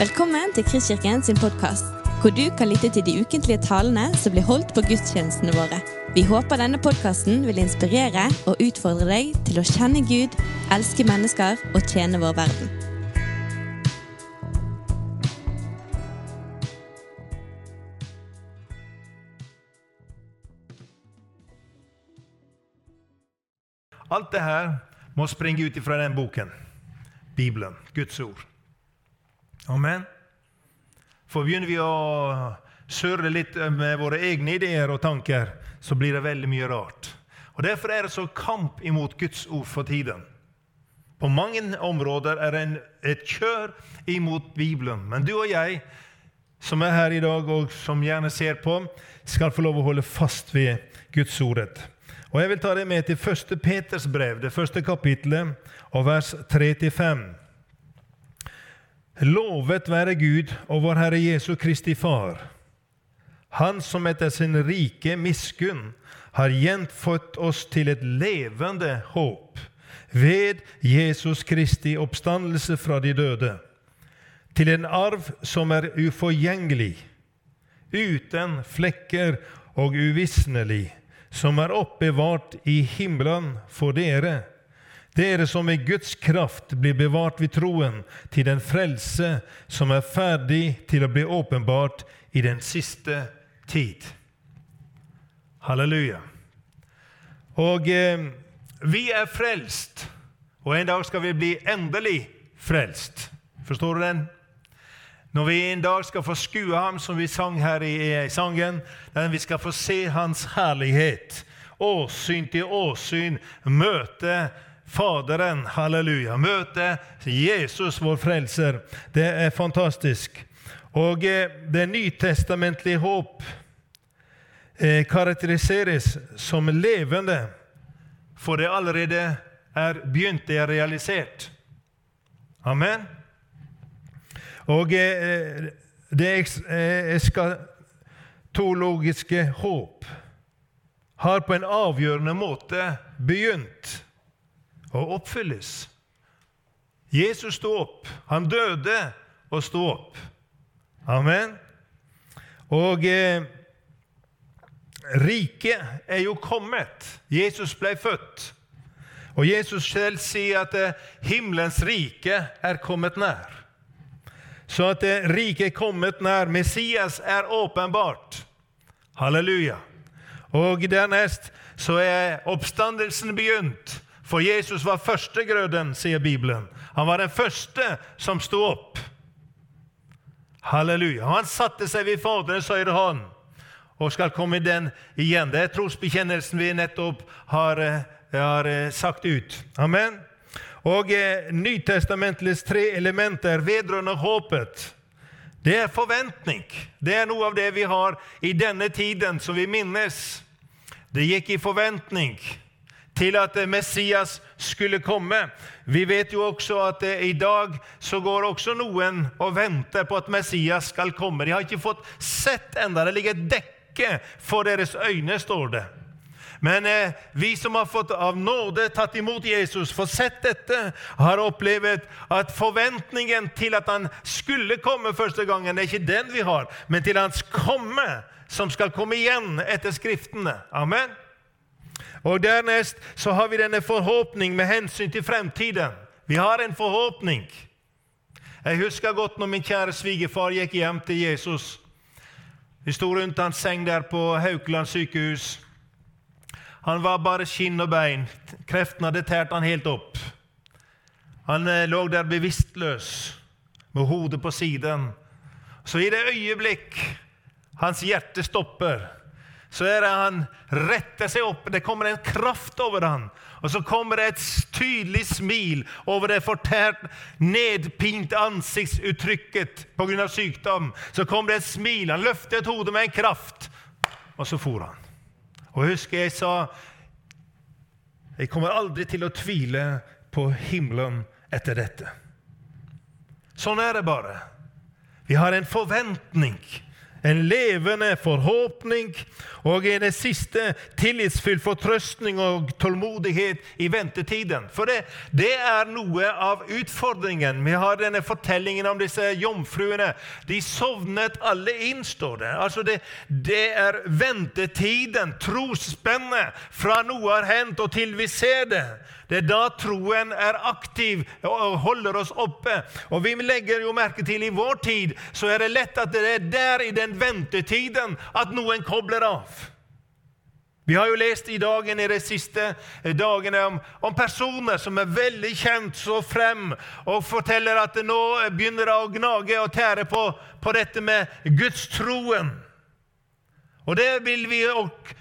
Velkommen til Kristkirken sin podkast, hvor du kan lytte til de ukentlige talene som blir holdt på gudstjenestene våre. Vi håper denne podkasten vil inspirere og utfordre deg til å kjenne Gud, elske mennesker og tjene vår verden. Alt det her må springe ut ifra den boken, Bibelen, Guds ord. Amen. For begynner vi å surre litt med våre egne ideer og tanker, så blir det veldig mye rart. Og Derfor er det så kamp imot Guds ord for tiden. På mange områder er det et kjør imot Bibelen. Men du og jeg som er her i dag, og som gjerne ser på, skal få lov å holde fast ved Guds ordet. Og Jeg vil ta deg med til 1. Peters brev, det første kapitlet, og vers 3-5. Lovet være Gud og vår Herre Jesu Kristi Far, Han som etter sin rike miskunn har gjenfødt oss til et levende håp ved Jesus Kristi oppstandelse fra de døde, til en arv som er uforgjengelig, uten flekker og uvisnelig, som er oppbevart i himmelen for dere, dere som i Guds kraft blir bevart ved troen til den frelse som er ferdig til å bli åpenbart i den siste tid. Halleluja. Og eh, vi er frelst, og en dag skal vi bli endelig frelst. Forstår du den? Når vi en dag skal få skue ham, som vi sang her i, i sangen, der vi skal få se hans herlighet. Åsyn til åsyn, møte Faderen, halleluja. Møte Jesus, vår frelser. Det er fantastisk. Og eh, det nytestamentlige håp eh, karakteriseres som levende, for det allerede er begynt, det er realisert. Amen. Og eh, det eskatologiske håp har på en avgjørende måte begynt å oppfylles. Jesus sto opp. Han døde og sto opp. Amen. Og eh, riket er jo kommet. Jesus ble født. Og Jesus selv sier at eh, himmelens rike er kommet nær. Så at eh, riket er kommet nær. Messias er åpenbart. Halleluja. Og dernest så er oppstandelsen begynt. For Jesus var førstegrøden, sier Bibelen. Han var den første som sto opp. Halleluja. Han satte seg ved Faderens høyre hånd og skal komme i den igjen. Det er trosbekjennelsen vi nettopp har, har sagt ut. Amen. Og eh, Nytestamentets tre elementer vedrørende håpet. Det er forventning. Det er noe av det vi har i denne tiden, som vi minnes. Det gikk i forventning til at Messias skulle komme. Vi vet jo også at i dag så går også noen og venter på at Messias skal komme. De har ikke fått sett enda. Det ligger et dekke for deres øyne, står det. Men eh, vi som har fått av nåde tatt imot Jesus, får sett dette, har opplevd at forventningen til at han skulle komme første gangen, det er ikke den vi har, men til hans komme, som skal komme igjen etter Skriftene. Amen. Og Dernest så har vi denne forhåpning med hensyn til fremtiden. Vi har en forhåpning. Jeg husker godt når min kjære svigerfar gikk hjem til Jesus. Vi sto rundt hans seng der på Haukeland sykehus. Han var bare skinn og bein. Kreftene hadde tært han helt opp. Han eh, lå der bevisstløs, med hodet på siden. Så i det øyeblikk hans hjerte stopper, så er det han retter seg opp. Det kommer en kraft over han. Og så kommer det et tydelig smil over det fortært, nedpint ansiktsuttrykket pga. sykdom. Så kommer det et smil. Han løftet hodet med en kraft, og så for han. Og husker jeg sa jeg kommer aldri til å tvile på himmelen etter dette. Sånn er det bare. Vi har en forventning en levende forhåpning, og det siste tillitsfull fortrøstning og tålmodighet i ventetiden. For det, det, er noe av utfordringen. Vi har denne fortellingen om disse jomfruene. De sovnet alle inn, står det. Altså det, det er ventetiden, trosspennet, fra noe har hendt og til vi ser det. Det er da troen er aktiv og holder oss oppe. Og vi legger jo merke til i vår tid så er det lett at det er der i den ventetiden at noen kobler av. Vi har jo lest i dagen i de siste dagene om, om, personer som er veldig kjent så frem og forteller at det nå begynner å gnage og tære på, på dette med gudstroen. Og det vil vi også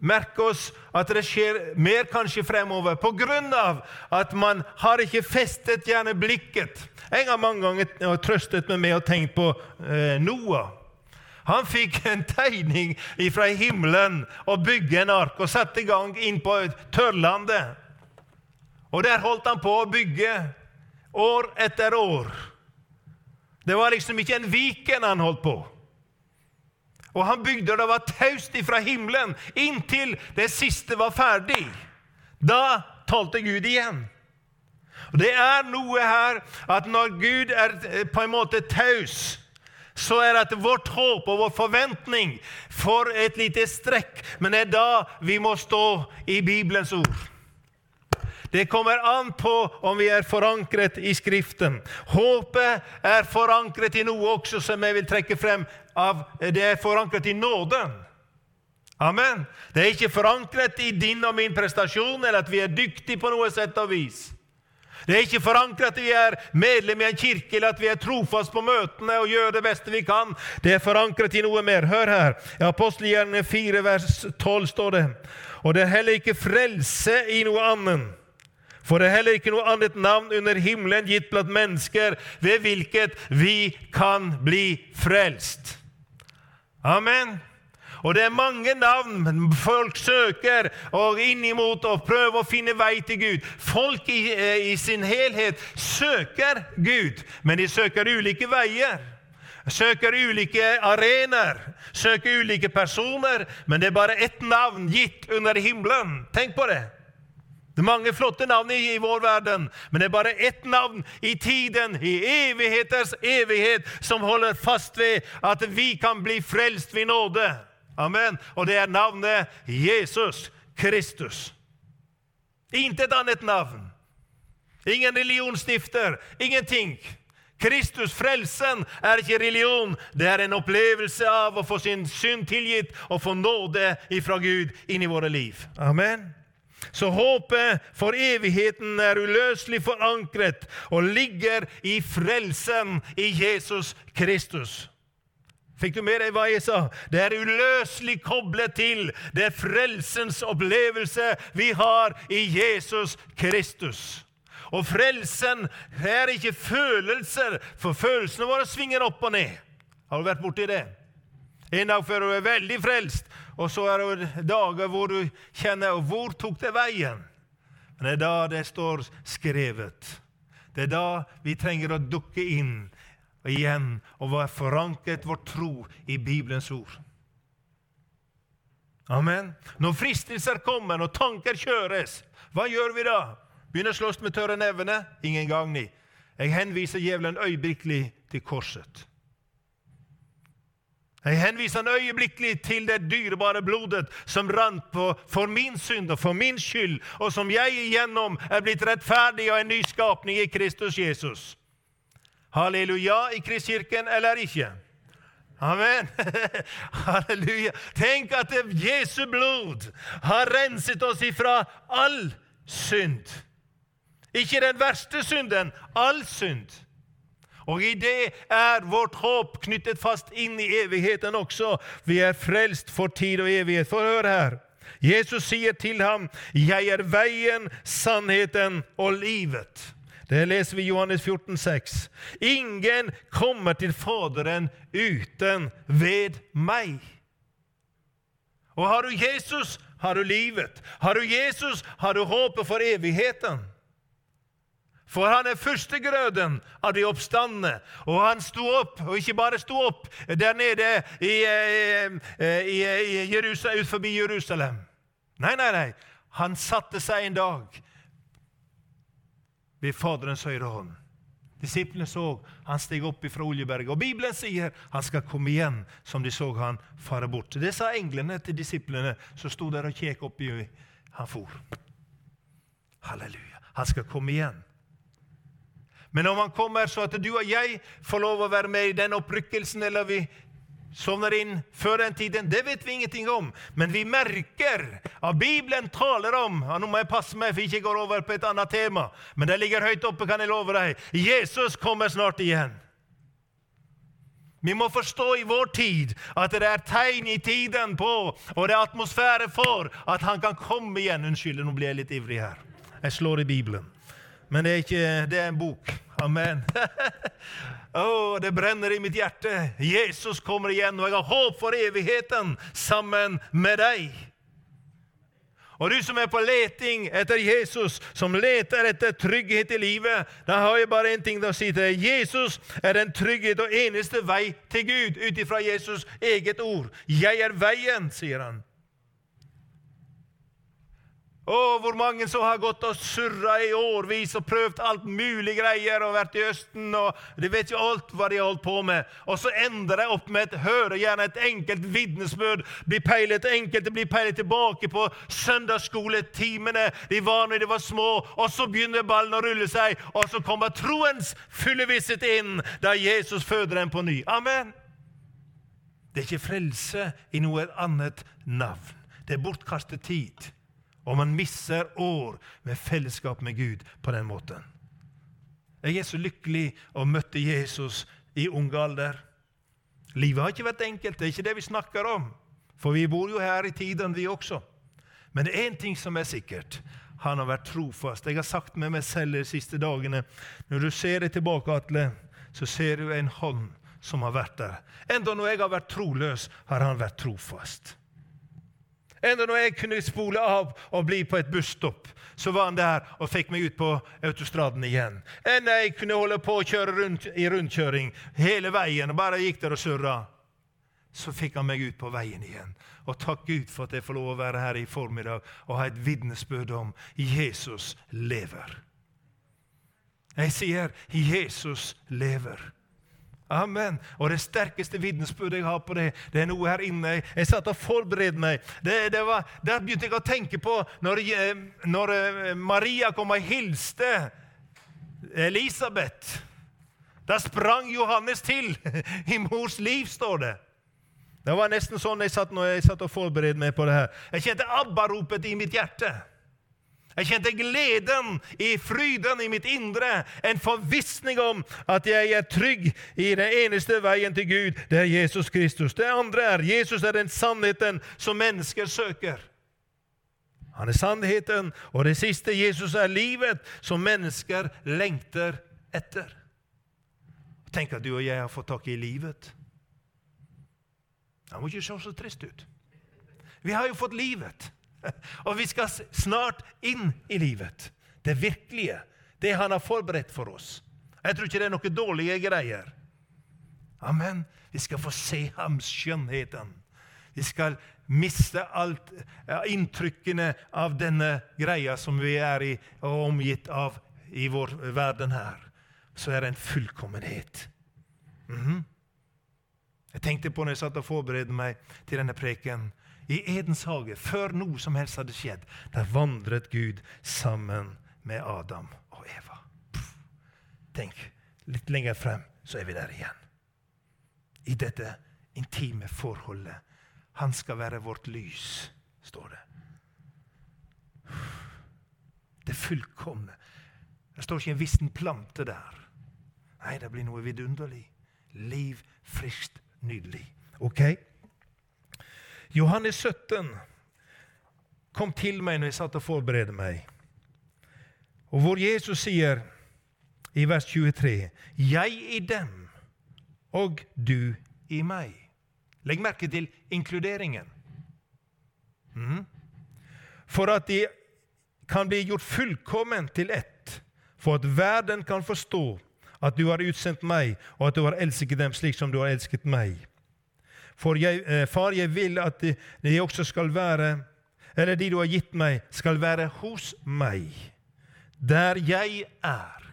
merke oss at det skjer mer kanskje fremover pga. at man har ikke festet gjerne blikket. Jeg har mange ganger trøstet meg med å tenke på eh, Noah. Han fikk en tegning fra himmelen og bygde en ark og satte i gang inn på tørrlandet. Og der holdt han på å bygge år etter år. Det var liksom ikke en Viken han holdt på. Og han bygde, det var taust ifra himmelen inntil det siste var ferdig. Da talte Gud igjen. Og Det er noe her at når Gud er eh, på en måte taus, så er det vårt håp og vår forventning får et lite strekk. Men det er da vi må stå i Bibelens ord. Det kommer an på om vi er forankret i Skriften. Håpet er forankret i noe også som jeg vil trekke frem av, det er forankret i nåden. Amen. Det er ikke forankret i din og min prestasjon eller at vi er dyktige på noe sett og vis. Det er ikke forankret at vi er medlem i en kirke eller at vi er trofast på møtene og gjør det beste vi kan. Det er forankret i noe mer. Hør her. I Apostelgjerningene 4, vers 12 står det Og det er heller ikke frelse i noe annet. For det er heller ikke noe annet navn under himmelen gitt blant mennesker ved hvilket vi kan bli frelst. Amen. Og det er mange navn folk søker og innimot og prøver å finne vei til Gud. Folk i, eh, i sin helhet søker Gud, men de søker ulike veier. Søker ulike arenaer, søker ulike personer, men det er bare ett navn gitt under himmelen. Tenk på det. Det er mange flotte navn i, vår verden, men det er bare ett navn i tiden, i evigheters evighet, som holder fast ved at vi kan bli frelst ved nåde. Amen. Og det er navnet Jesus Kristus. Intet annet navn. Ingen religionsstifter, ingenting. Kristus, frelsen, er ikke religion. Det er en opplevelse av å få sin synd tilgitt og få nåde ifra Gud inn i våre liv. Amen. Så håpet for evigheten er uløselig forankret og ligger i frelsen i Jesus Kristus. Fikk du med deg hva jeg sa? Det er uløselig koblet til det frelsens opplevelse vi har i Jesus Kristus. Og frelsen er ikke følelser, for følelsene våre svinger opp og ned. Har du vært borti det? En dag før du er veldig frelst, og så er det dager hvor du kjenner Hvor tok det veien? Men det er da det står skrevet. Det er da vi trenger å dukke inn igjen og være forankret vår tro i Bibelens ord. Amen. Når fristelser kommer, når tanker kjøres, hva gjør vi da? Begynner å slåss med tørre nevene? Ingen gagn. Jeg henviser djevelen øyeblikkelig til korset. Jeg henviser han øyeblikkelig til det dyrebare blodet som rant på for min synd og for min skyld, og som jeg igjennom er blitt rettferdig og en ny skapning i Kristus Jesus. Halleluja i Kristkirken eller ikke? Amen. Halleluja. Tenk at Jesu blod har renset oss ifra all synd. Ikke den verste synden, all synd. Og i det er vårt håp knyttet fast inn i evigheten også. Vi er frelst for tid og evighet. For hør her. Jesus sier til ham, 'Jeg er veien, sannheten og livet'. Det leser vi i Johannes 14, 14,6. Ingen kommer til Faderen uten ved meg. Og har du Jesus, har du livet. Har du Jesus, har du håpet for evigheten. For han er førstegrøden av de oppstandende. Og han sto opp, og ikke bare sto opp der nede i, i, i, i Jerusalem, ut forbi Jerusalem. Nei, nei, nei. Han satte seg en dag ved Faderens høyre hånd. Disiplene så han steg opp fra Oljeberget. Og Bibelen sier han skal komme igjen, som de så han fare bort. Det sa englene til disiplene som sto der og kjekk oppi han for. Halleluja. Han skal komme igjen. Men om han kommer så at du og jeg får lov å være med i den opprykkelsen, eller vi sovner inn før den tiden, det vet vi ingenting om. Men vi merker at Bibelen taler om ja, Nå må jeg passe meg, for jeg ikke går over på et annet tema. Men det ligger høyt oppe, kan jeg love deg. Jesus kommer snart igjen. Vi må forstå i vår tid at det er tegn i tiden på, og det er atmosfære for, at han kan komme igjen. Unnskyld, nå blir jeg litt ivrig her. Jeg slår i Bibelen. Men det er, ikke, det er en bok. Amen. oh, det brenner i mitt hjerte. Jesus kommer igjen, og jeg har håp for evigheten sammen med deg. Og du som er på leting etter Jesus, som leter etter trygghet i livet, da har jeg bare én ting å si til deg. Jesus er den trygghet og eneste vei til Gud, ut ifra Jesus' eget ord. 'Jeg er veien', sier han. Å, hvor mange som har gått og surra i årvis og prøvd alt mulig greier og vært i Østen og De vet jo alt hva de har holdt på med. Og så ender det opp med et høre gjerne et enkelt vitnesbyrd. Blir peilet enkelte blir peilet tilbake på søndagsskoletimene de var når de var små. Og så begynner ballen å rulle seg, og så kommer troens fulle visshet inn da Jesus føder dem på ny. Amen. Det er ikke frelse i noe annet navn. Det er bortkastet tid. Og man misser år med fellesskap med Gud på den måten. Jeg er så lykkelig å møtte Jesus i ung alder. Livet har ikke vært enkelt, det er ikke det vi snakker om. For vi bor jo her i tiden, vi også. Men det er én ting som er sikkert. Han har vært trofast. Jeg har sagt med meg selv de siste dagene Når du ser deg tilbake, Atle, så ser du en hånd som har vært der. Enda når jeg har vært troløs, har han vært trofast. Enda når jeg kunne spole av og bli på et busstopp, så var han der og fikk meg ut på autostraden igjen. Enda jeg kunne holde på å kjøre rundt i rundkjøring hele veien og bare gikk der og surra, så fikk han meg ut på veien igjen. Og takk Gud for at jeg får lov å være her i formiddag og ha et vitnesbyrd om Jesus lever. Jeg sier Jesus lever. Amen. Og det sterkeste vitnesbyrdet jeg har på det, det er noe her inne. Jeg satt og forberedte meg. Det, det var, der begynte jeg å tenke på når, når eh, Maria kom og hilste Elisabeth. Da sprang Johannes til i mors liv, står det. Det var nesten sånn jeg satt når jeg satt og forberedte meg på det her. Jeg kjente ABBA-ropet i mitt hjerte. Jeg kjente gleden i fryden i mitt indre, en forvissning om at jeg er trygg i den eneste veien til Gud, det er Jesus Kristus. Det andre er Jesus er den sannheten som mennesker søker. Han er sannheten, og det siste Jesus er livet som mennesker lengter etter. Tenk at du og jeg har fått tak i livet. Det må ikke se så trist ut. Vi har jo fått livet. Og vi skal snart inn i livet. Det virkelige. Det han har forberedt for oss. Jeg tror ikke det er noen dårlige greier. Amen. Vi skal få se hans skjønnheten. Vi skal miste alt inntrykkene av denne greia som vi er i og omgitt av i vår verden her. Så er det en fullkommenhet. Mm -hmm. Jeg tenkte på når jeg satt og forberedte meg til denne preken, i Edens hage, før noe som helst hadde skjedd, der vandret Gud sammen med Adam og Eva. Puff. Tenk, litt lenger frem, så er vi der igjen. I dette intime forholdet. Han skal være vårt lys, står det. Det fullkomne. Det står ikke en vissen plante der. Nei, det blir noe vidunderlig. Liv, friskt, nydelig. Ok? Johannes 17 kom til meg når jeg satt og forberedte meg. Og hvor Jesus sier i vers 23 Jeg i dem og du i meg. Legg merke til inkluderingen. Mm. For at de kan bli gjort fullkommen til ett, for at verden kan forstå at du har utsendt meg, og at du har elsket dem slik som du har elsket meg. For jeg, eh, far, jeg vil at de, de også skal være Eller de du har gitt meg, skal være hos meg, der jeg er.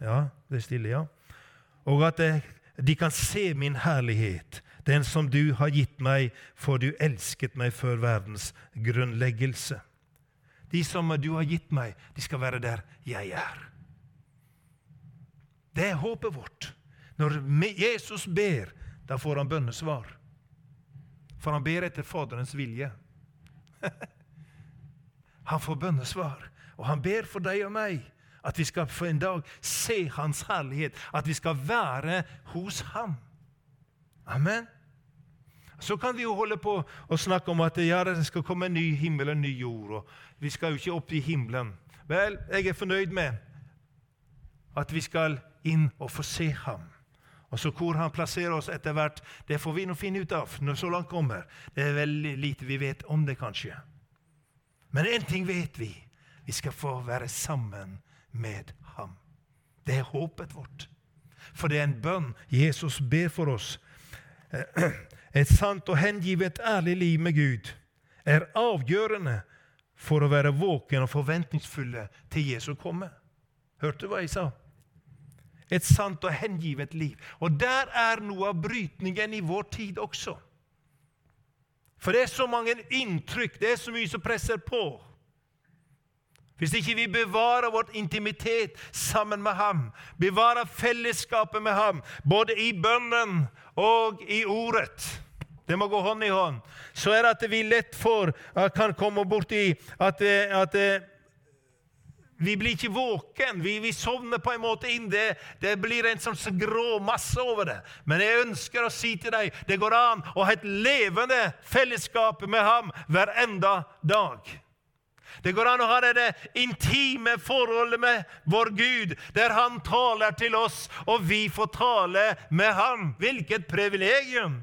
Ja, det er stille, ja. Og at eh, de kan se min herlighet, den som du har gitt meg, for du elsket meg før verdens grunnleggelse. De som du har gitt meg, de skal være der jeg er. Det er håpet vårt. Når Jesus ber, da får han bønnesvar. For han ber etter Faderens vilje. Han får bønnesvar, og han ber for deg og meg. At vi skal for en dag se Hans herlighet, at vi skal være hos Ham. Amen. Så kan vi jo holde på og snakke om at ja, det skal komme en ny himmel og en ny jord. og Vi skal jo ikke opp i himmelen. Vel, jeg er fornøyd med at vi skal inn og få se ham. Og så Hvor han plasserer oss etter hvert, det får vi nå finne ut av når så langt kommer. Det er veldig lite vi vet om det, kanskje. Men én ting vet vi. Vi skal få være sammen med ham. Det er håpet vårt. For det er en bønn Jesus ber for oss. Et sant og hengivet ærlig liv med Gud er avgjørende for å være våken og forventningsfulle til Jesu komme. Hørte du hva jeg sa? Et sant og hengivet liv. Og der er noe av brytningen i vår tid også. For det er så mange inntrykk, det er så mye som presser på. Hvis ikke vi bevarer vårt intimitet sammen med ham, bevarer fellesskapet med ham, både i bønnen og i ordet Det må gå hånd i hånd. Så er det at vi lett for, kan komme borti at, at vi blir ikke våken. Vi, vi, sovner på en måte inn. Det, det blir en sånn grå masse over det. Men jeg ønsker å si til deg det går an å ha et levende fellesskap med ham hver enda dag. Det går an å ha det intime forholdet med vår Gud, der Han taler til oss, og vi får tale med Ham. Hvilket privilegium!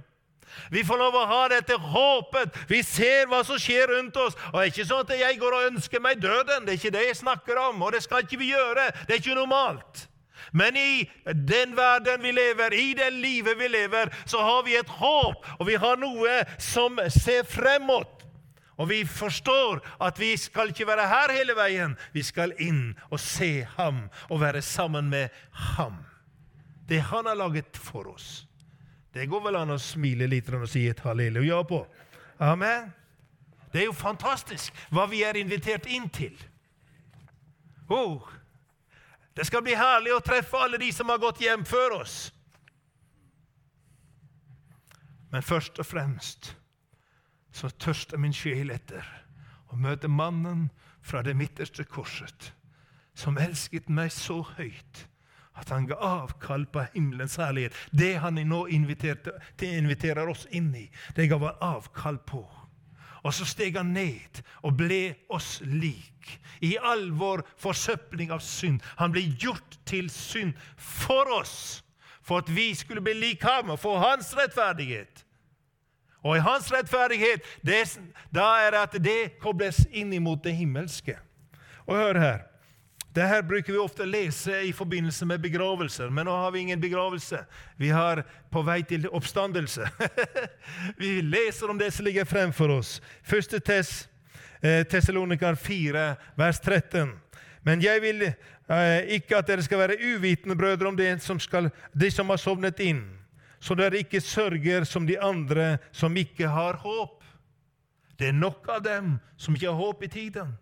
Vi får lov å ha dette håpet. Vi ser hva som skjer rundt oss. Og Det er ikke sånn at jeg går og ønsker meg døden. Det er ikke det jeg snakker om, og det skal ikke vi gjøre. Det er ikke normalt. Men i den verden vi lever, i det livet vi lever, så har vi et håp, og vi har noe som ser fremot. Og vi forstår at vi skal ikke være her hele veien. Vi skal inn og se ham og være sammen med ham. Det han har laget for oss. Det går vel an å smile litt og si et halleluja på. Amen. Det er jo fantastisk hva vi er invitert inn til. Oh, det skal bli herlig å treffe alle de som har gått hjem før oss. Men først og fremst så tørster min sjel etter å møte mannen fra det midterste korset, som elsket meg så høyt at han ga avkall på himmelens herlighet. Det han nå inviterer oss inn i, det ga han avkall på. Og så steg han ned og ble oss lik. I all vår forsøpling av synd. Han ble gjort til synd for oss, for at vi skulle bli lik ham og få hans rettferdighet. Og i hans rettferdighet, det, da er det at det kobles inn imot det himmelske. Og hør her. Det her bruker vi ofte lese i forbindelse med begravelser, men nå har vi ingen begravelse. Vi har på vei til oppstandelse. vi leser om det som ligger fremfor oss. Første Tess, eh, Tessalonikar 4, vers 13. Men jeg vil eh, ikke at dere skal være uvitende, brødre, om det som skal, de som har sovnet inn, så dere ikke sørger som de andre som ikke har håp. Det er nok av dem som ikke har håp i tiden.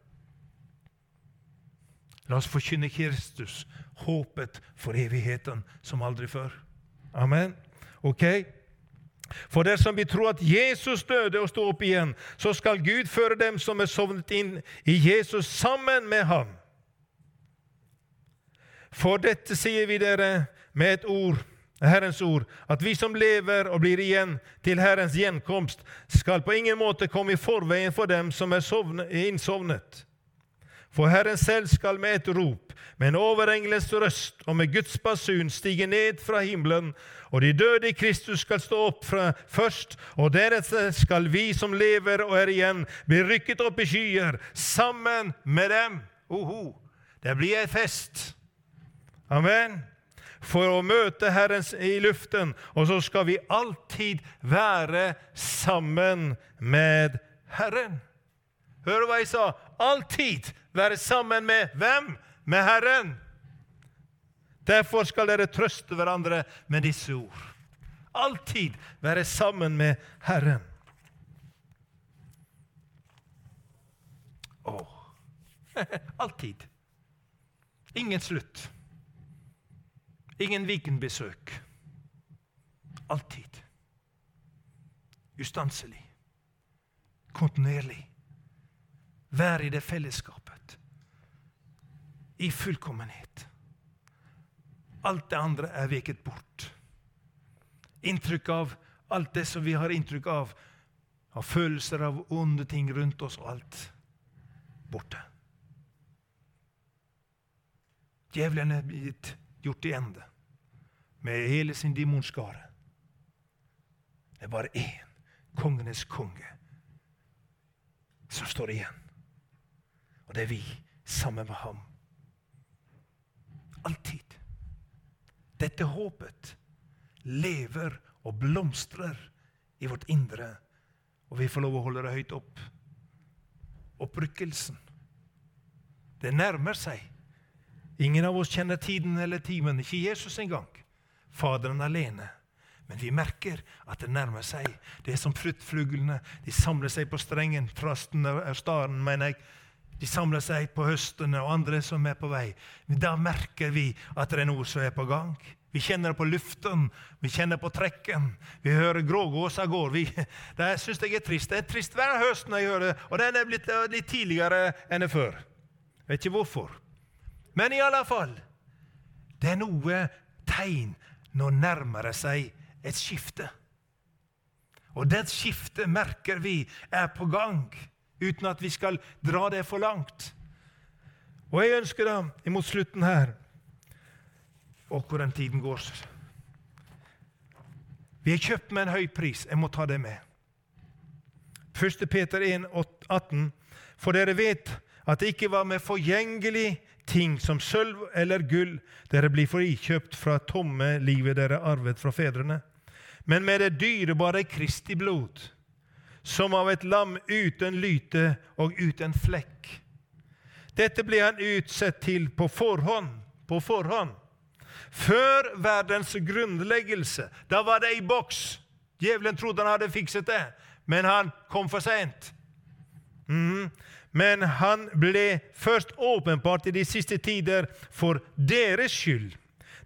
La oss forkynne Kristus, håpet for evigheten som aldri før. Amen. Ok? For dersom vi tror at Jesus døde og sto opp igjen, så skal Gud føre dem som er sovnet inn i Jesus, sammen med ham. For dette sier vi dere med et ord, Herrens ord, at vi som lever og blir igjen til Herrens gjenkomst, skal på ingen måte komme i forveien for dem som er innsovnet. For Herren selv skal med et rop, med en overengelens røst og med Guds basun stige ned fra himmelen, og de døde i Kristus skal stå opp fra først, og deretter skal vi som lever og er igjen, bli rykket opp i skyer sammen med dem. Oho, det blir en fest. Amen. For å møte Herren i luften, og så skal vi alltid være sammen med Herren. Hør hva jeg sa. Alltid være sammen med hvem? Med Herren. Derfor skal dere trøste hverandre med disse ord. Alltid være sammen med Herren. Å, alltid. Ingen slutt. Ingen weekendbesøk. Alltid. Ustanselig. Kontinuerlig. Vær i det fellesskapet. I fullkommenhet. Alt det andre er veket bort. Inntrykk av alt det som vi har inntrykk av, av følelser av onde ting rundt oss og alt borte. Djevelen er blitt gjort i ende med hele sin demonskare. Det er bare én, kongenes konge, som står igjen. Og det er vi, sammen med ham. Alltid. Dette håpet lever og blomstrer i vårt indre, og vi får lov å holde det høyt opp. Opprykkelsen. Det nærmer seg. Ingen av oss kjenner tiden eller timen, ikke Jesus engang. Faderen alene. Men vi merker at det nærmer seg. Det er som fruktfuglene. De samler seg på strengen. Trasten er staren, mener jeg. De samler seg på høstene, og andre som er på vei. Da merker vi at det er noe som er på gang. Vi kjenner det på luften, vi kjenner på trekken. Vi hører grågåsa går. Vi, det syns jeg er trist. Det er trist hver høst når jeg hører det, og den er blitt litt tidligere enn før. Jeg vet ikke hvorfor. Men i alle fall Det er noe tegn. Nå nærmer det seg et skifte. Og det skiftet merker vi er på gang, uten at vi skal dra det for langt. Og jeg ønsker da, imot slutten her Og hvor den tiden går Vi er kjøpt med en høy pris. Jeg må ta det med. 1. Peter 1, 18. For dere vet at det ikke var med forgjengelig ting som sølv eller gull dere blir frikjøpt fra tomme livet dere arvet fra fedrene, men med det dyrebare Kristi blod, som av et lam uten lyte og uten flekk. Dette ble han utsett til på forhånd, på forhånd. Før verdens grunnleggelse. Da var det i boks. Djevelen trodde han hadde fikset det, men han kom for seint. Mm. Men han ble først åpenbart i de siste tider for deres skyld.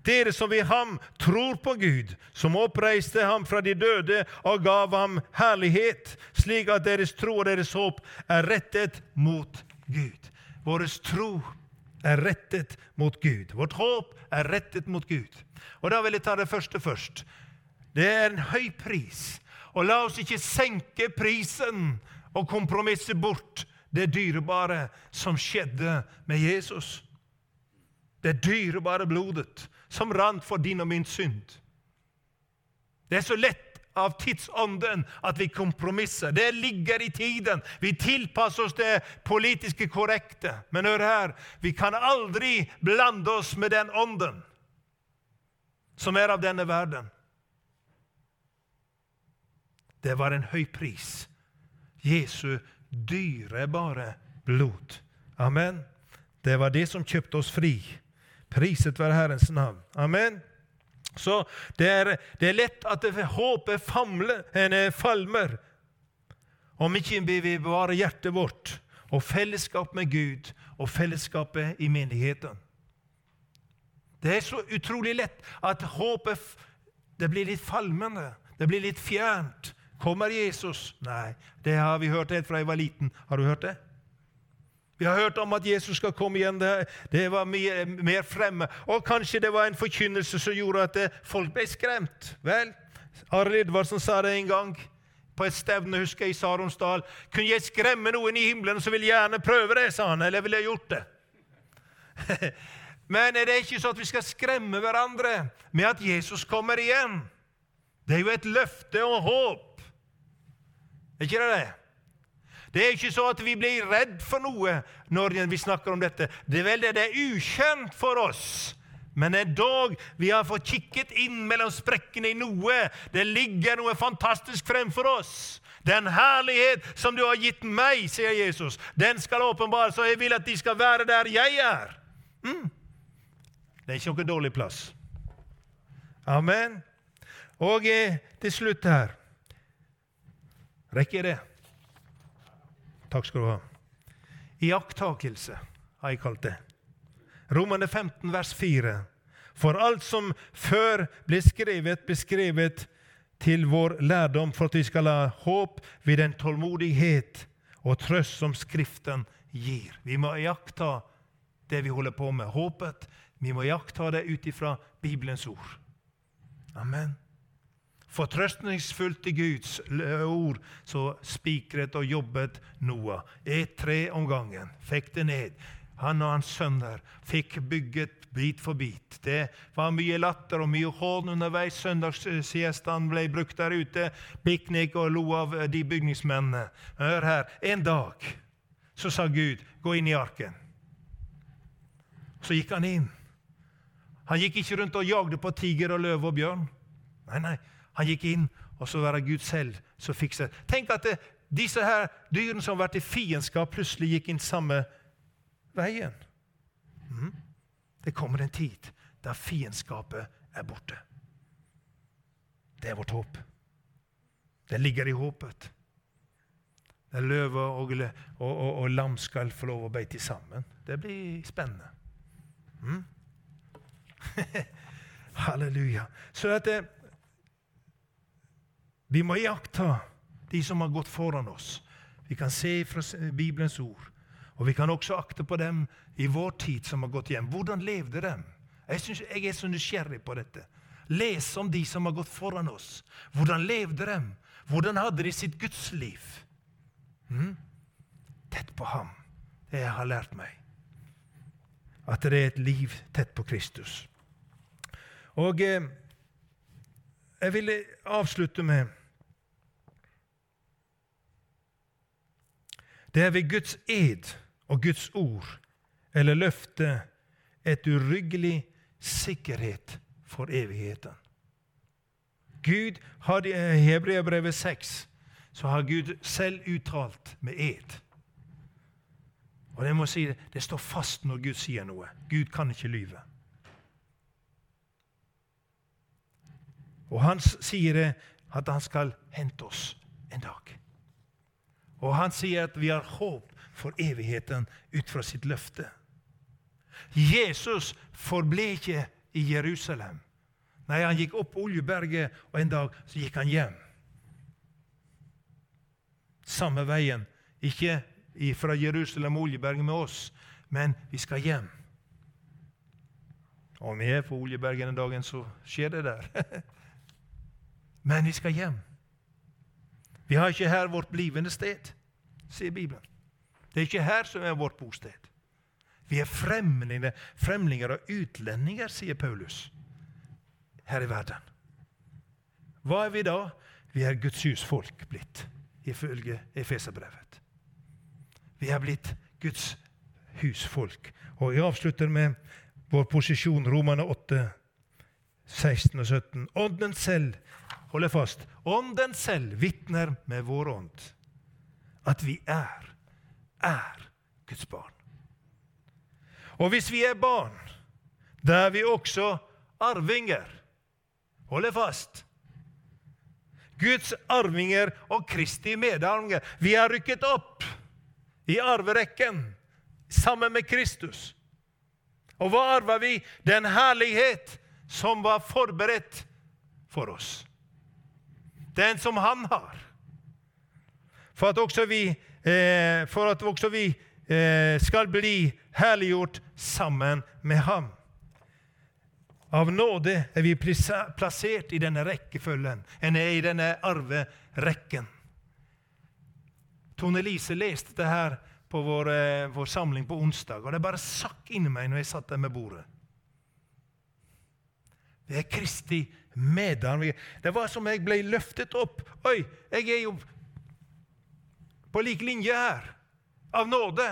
Dere som ved ham tror på Gud, som oppreiste ham fra de døde og gav ham herlighet, slik at deres tro og deres håp er rettet mot Gud. Vår tro er rettet mot Gud. Vårt håp er rettet mot Gud. Og Da vil jeg ta det første først. Det er en høy pris. Og la oss ikke senke prisen og kompromisse bort det dyrebare som skjedde med Jesus. Det dyrebare blodet som rant for din og min synd. Det er så lett av tidsånden at vi kompromisser. Det ligger i tiden. Vi tilpasser oss det politiske korrekte. Men hør her, vi kan aldri blande oss med den ånden som er av denne verden. Det var en høy pris. Jesu dyrebare blod. Amen. Det var det som kjøpte oss fri. Priset være Herrens navn. Amen. Så det er, det er lett at håpet famler, falmer om ikke vi vil bevare hjertet vårt og fellesskap med Gud og fellesskapet i menigheten. Det er så utrolig lett at håpet det blir litt falmende, det blir litt fjernt. Kommer Jesus? Nei, det har vi hørt helt fra jeg var liten. Har du hørt det? Vi har hørt om at Jesus skal komme igjen. Det, det var mer, mer, fremme. Og kanskje det var en forkynnelse som gjorde at det, folk ble skremt. Vel, Arild Edvardsen sa det en gang på et stevne husker jeg, i Saronsdal. Kunne jeg skremme noen i himmelen, så ville jeg gjerne prøve det, sa han. Eller ville jeg gjort det? Men er det ikke sånn at vi skal skremme hverandre med at Jesus kommer igjen? Det er jo et løfte og håp. Er ikke det det? Det er ikke så at vi blir redd for noe når vi snakker om dette. Det er vel det det er ukjent for oss. Men endog vi har fått kikket inn mellom sprekkene i noe. Det ligger noe fantastisk fremfor oss. Den herlighet som du har gitt meg, sier Jesus, den skal åpenbares, og jeg vil at de skal være der jeg er. Mm. Det er ikke noen dårlig plass. Amen. Og eh, til slutt her Rekker jeg det? Takk skal du ha. Iakttakelse har jeg kalt det. Romane 15, vers 4. For alt som før ble skrevet, beskrevet til vår lærdom, for at vi skal ha håp ved den tålmodighet og trøst som Skriften gir. Vi må iaktta det vi holder på med, håpet. Vi må iaktta det ut ifra Bibelens ord. Amen. Fortrøstningsfullt i Guds ord så spikret og jobbet Noah. Et tre om gangen. Fikk det ned. Han og hans sønner fikk bygget bit for bit. Det var mye latter og mye hån underveis. Søndagssiestaen ble brukt der ute. Piknik og lo av de bygningsmennene. Hør her. En dag så sa Gud, 'Gå inn i arken'. Så gikk han inn. Han gikk ikke rundt og jagde på tiger og løve og bjørn. Nei, nei. Han gikk inn, og så var det Gud selv som fikset Tenk at det, disse her dyrene som har vært i fiendskap, plutselig gikk inn samme veien. Mm. Det kommer en tid der fiendskapet er borte. Det er vårt håp. Det ligger i håpet. Der løve og, og, og, og, lam skal få lov å beite sammen. Det blir spennende. Mm? Halleluja. Så at det, vi må iaktta de som har gått foran oss. Vi kan se fra Bibelens ord. Og vi kan også akte på dem i vår tid som har gått hjem. Hvordan levde de? Jeg, synes, jeg er så nysgjerrig på dette. Les om de som har gått foran oss. Hvordan levde de? Hvordan hadde de sitt gudsliv? Mm? Tett på ham. Det jeg har lært meg. At det er et liv tett på Kristus. Og eh, jeg vil avslutte med Det er ved Guds ed og Guds ord eller løfte et uryggelig sikkerhet for evigheten. Gud har I Hebreabrevet 6 så har Gud selv uttalt med ed. Og Det må si, det står fast når Gud sier noe. Gud kan ikke lyve. Og han sier det at han skal hente oss en dag. Og han sier at vi har håp for evigheten ut fra sitt løfte. Jesus forble ikke i Jerusalem. Nei, han gikk opp Oljeberget, og en dag så gikk han hjem. Samme veien. Ikke fra Jerusalem og Oljeberget med oss, men vi skal hjem. Om vi er på Oljeberget den dagen, så skjer det der. Men vi skal hjem. Vi har ikke her vårt blivende sted, sier Bibelen. Det er ikke her som er vårt bosted. Vi er fremlinger, fremlinger og utlendinger, sier Paulus, her i verden. Hva er vi da? Vi er Guds husfolk blitt, ifølge Efeserbrevet. Vi er blitt Guds husfolk. Og jeg avslutter med vår posisjon, Romane 8, 16 og 17. Ånden selv Hold fast. Ånden selv vitner med vår ånd at vi er, er Guds barn. Og hvis vi er barn, da er vi også arvinger. Hold fast. Guds arvinger og Kristi medarvinger. Vi er rykket opp i arverekken sammen med Kristus. Og hva arver vi? Den herlighet som var forberedt for oss den som han har. For at også vi, eh, at også vi eh, skal bli herliggjort sammen med ham. Av nåde er vi plassert i denne rekkefølgen, i denne arverekken. Tone Lise leste det her på vår, eh, vår, samling på onsdag, og det bare sakk inni meg når jeg satt der med bordet. Det er Kristi medarvinger. Det var som jeg ble løftet opp. Oi, jeg er jo på lik linje her. Av nåde.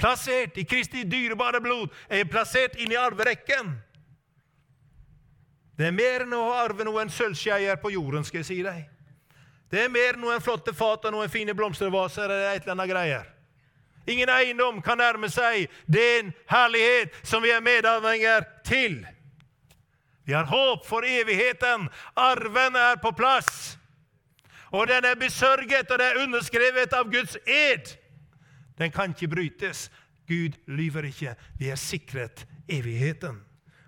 Plassert i Kristi dyrebare blod. Jeg Er plassert inn i arverekken. Det er mer enn å arve noen sølvskeier på jorden, skal jeg si deg. Det er mer enn noen flotte fat og noen fine blomstervaser eller et eller annet greier. Ingen eiendom kan nærme seg den herlighet som vi er medarvinger til. Vi har håp for evigheten. Arven er på plass. Og den er besørget, og det er underskrevet av Guds ed. Den kan ikke brytes. Gud lyver ikke. Vi er sikret evigheten.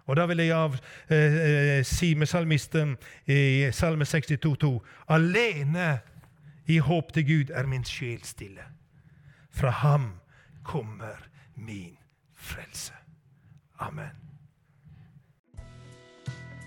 Og Da vil jeg av, eh, eh si med salmisten i Salme 62,2.: Alene i håp til Gud er min sjel stille. Fra ham kommer min frelse. Amen.